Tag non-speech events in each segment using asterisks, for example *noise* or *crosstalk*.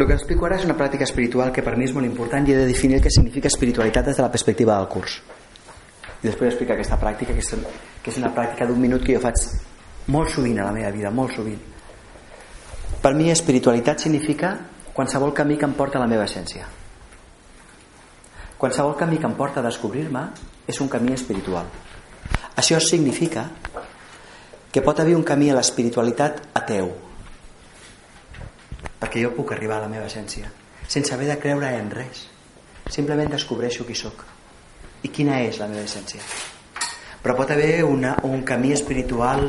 el que explico ara és una pràctica espiritual que per mi és molt important i he de definir que significa espiritualitat des de la perspectiva del curs. I després explicar aquesta pràctica que és, que és una pràctica d'un minut que jo faig molt sovint a la meva vida, molt sovint. Per mi espiritualitat significa qualsevol camí que em porta a la meva essència. Qualsevol camí que em porta a descobrir-me és un camí espiritual. Això significa que pot haver un camí a l'espiritualitat ateu perquè jo puc arribar a la meva essència sense haver de creure en res simplement descobreixo qui sóc i quina és la meva essència però pot haver una, un camí espiritual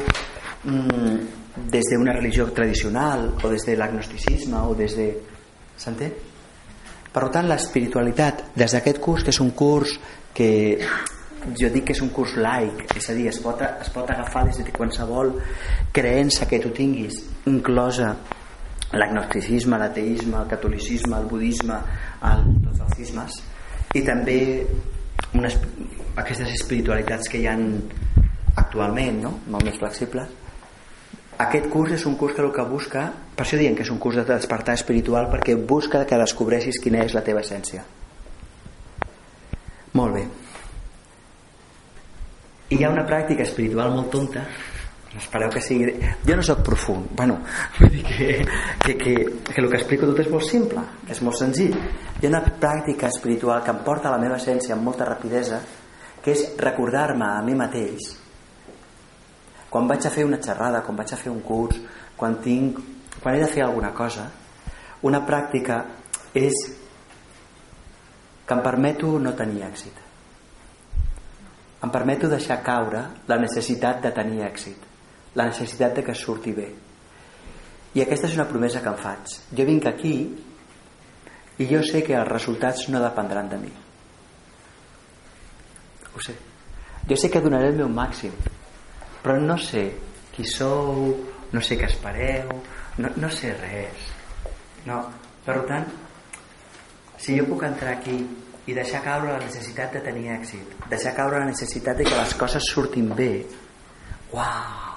mmm, des d'una religió tradicional o des de l'agnosticisme o des de... s'entén? Per tant, l'espiritualitat des d'aquest curs, que és un curs que jo dic que és un curs laic, és a dir, es pot, es pot agafar des de qualsevol creença que tu tinguis, inclosa l'agnosticisme, l'ateisme, el catolicisme, el budisme, el, tots els sismes, i també unes, aquestes espiritualitats que hi han actualment, no? molt més flexibles, aquest curs és un curs que el que busca, per això diem que és un curs de despertar espiritual, perquè busca que descobreixis quina és la teva essència. Molt bé. I hi ha una pràctica espiritual molt tonta, espereu que sigui... Jo no sóc profund, bueno, *laughs* vull dir que, que, que, que el que explico tot és molt simple, és molt senzill. Hi ha una pràctica espiritual que em porta a la meva essència amb molta rapidesa, que és recordar-me a mi mateix quan vaig a fer una xerrada, quan vaig a fer un curs, quan, tinc, quan he de fer alguna cosa, una pràctica és que em permeto no tenir èxit. Em permeto deixar caure la necessitat de tenir èxit, la necessitat de que surti bé. I aquesta és una promesa que em faig. Jo vinc aquí i jo sé que els resultats no dependran de mi. Ho sé. Jo sé que donaré el meu màxim, però no sé qui sou, no sé què espereu, no, no sé res. No. Per tant, si jo puc entrar aquí i deixar caure la necessitat de tenir èxit, deixar caure la necessitat de que les coses surtin bé, uau!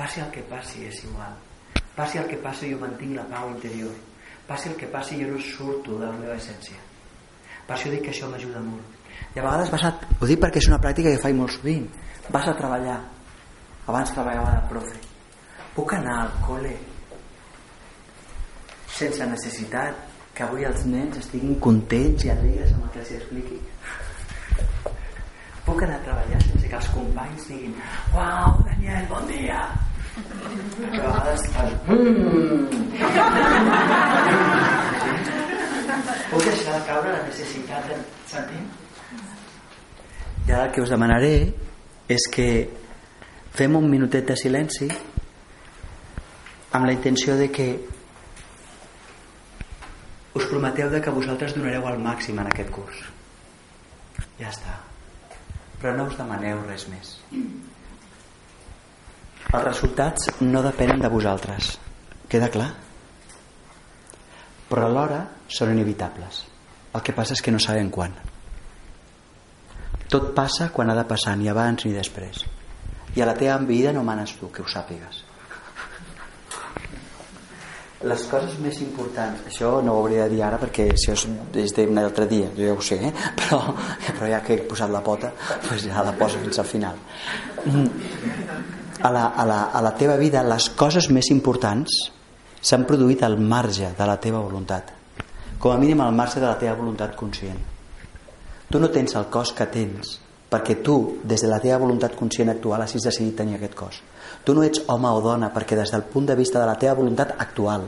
Passi el que passi, és igual. Passi el que passi, jo mantinc la pau interior. Passi el que passi, jo no surto de la meva essència. Per això dic que això m'ajuda molt. I a vegades vas a... Ho dic perquè és una pràctica que faig molt sovint. Vas a treballar abans treballava de profe puc anar al col·le sense necessitat que avui els nens estiguin contents i alegres amb el que els expliqui puc anar a treballar sense que els companys diguin uau Daniel, bon dia que a vegades mm. puc deixar de caure la necessitat de sentir ara el que us demanaré és que fem un minutet de silenci amb la intenció de que us prometeu de que vosaltres donareu el màxim en aquest curs. Ja està. Però no us demaneu res més els resultats no depenen de vosaltres. Queda clar? però alhora són inevitables. El que passa és que no sabem quan. Tot passa quan ha de passar ni abans ni després. I a la teva vida no manes tu, que ho sàpigues. Les coses més importants això no ho hauria de dir ara perquè això és, és d'un altre dia jo ja ho sé, eh? però, però ja que he posat la pota doncs ja la poso fins al final a la, a, la, a la teva vida les coses més importants s'han produït al marge de la teva voluntat com a mínim al marge de la teva voluntat conscient tu no tens el cos que tens perquè tu, des de la teva voluntat conscient actual, has decidit tenir aquest cos. Tu no ets home o dona perquè des del punt de vista de la teva voluntat actual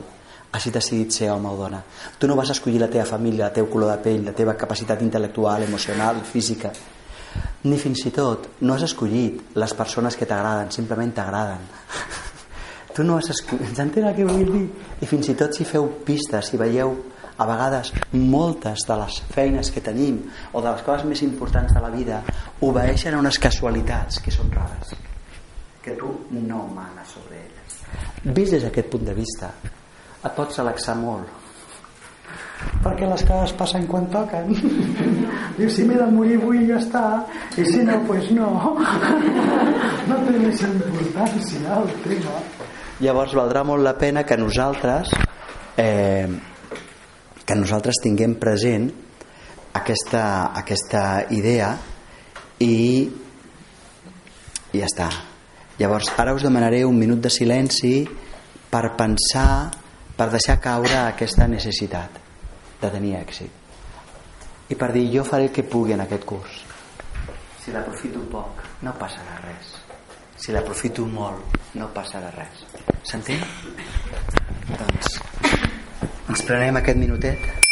has decidit ser home o dona. Tu no vas escollir la teva família, el teu color de pell, la teva capacitat intel·lectual, emocional, física. Ni fins i tot no has escollit les persones que t'agraden, simplement t'agraden. *laughs* tu no has escollit... Ens el que vull dir? I fins i tot si feu pistes, si veieu a vegades moltes de les feines que tenim o de les coses més importants de la vida obeeixen a unes casualitats que són rares que tu no manes sobre elles vist des d'aquest punt de vista et pots relaxar molt perquè les coses passen quan toquen. *laughs* Diu si m'he de morir avui ja està. I si no, pues no. *laughs* No té més importància el tema. Llavors valdrà molt la pena que nosaltres eh, que nosaltres tinguem present aquesta, aquesta idea i, i ja està. Llavors ara us demanaré un minut de silenci per pensar per deixar caure aquesta necessitat de tenir èxit. I per dir jo faré el que pugui en aquest curs. Si l'aprofito poc no passarà res. Si l'aprofito molt no passarà res. S'entén? doncs ens prenem aquest minutet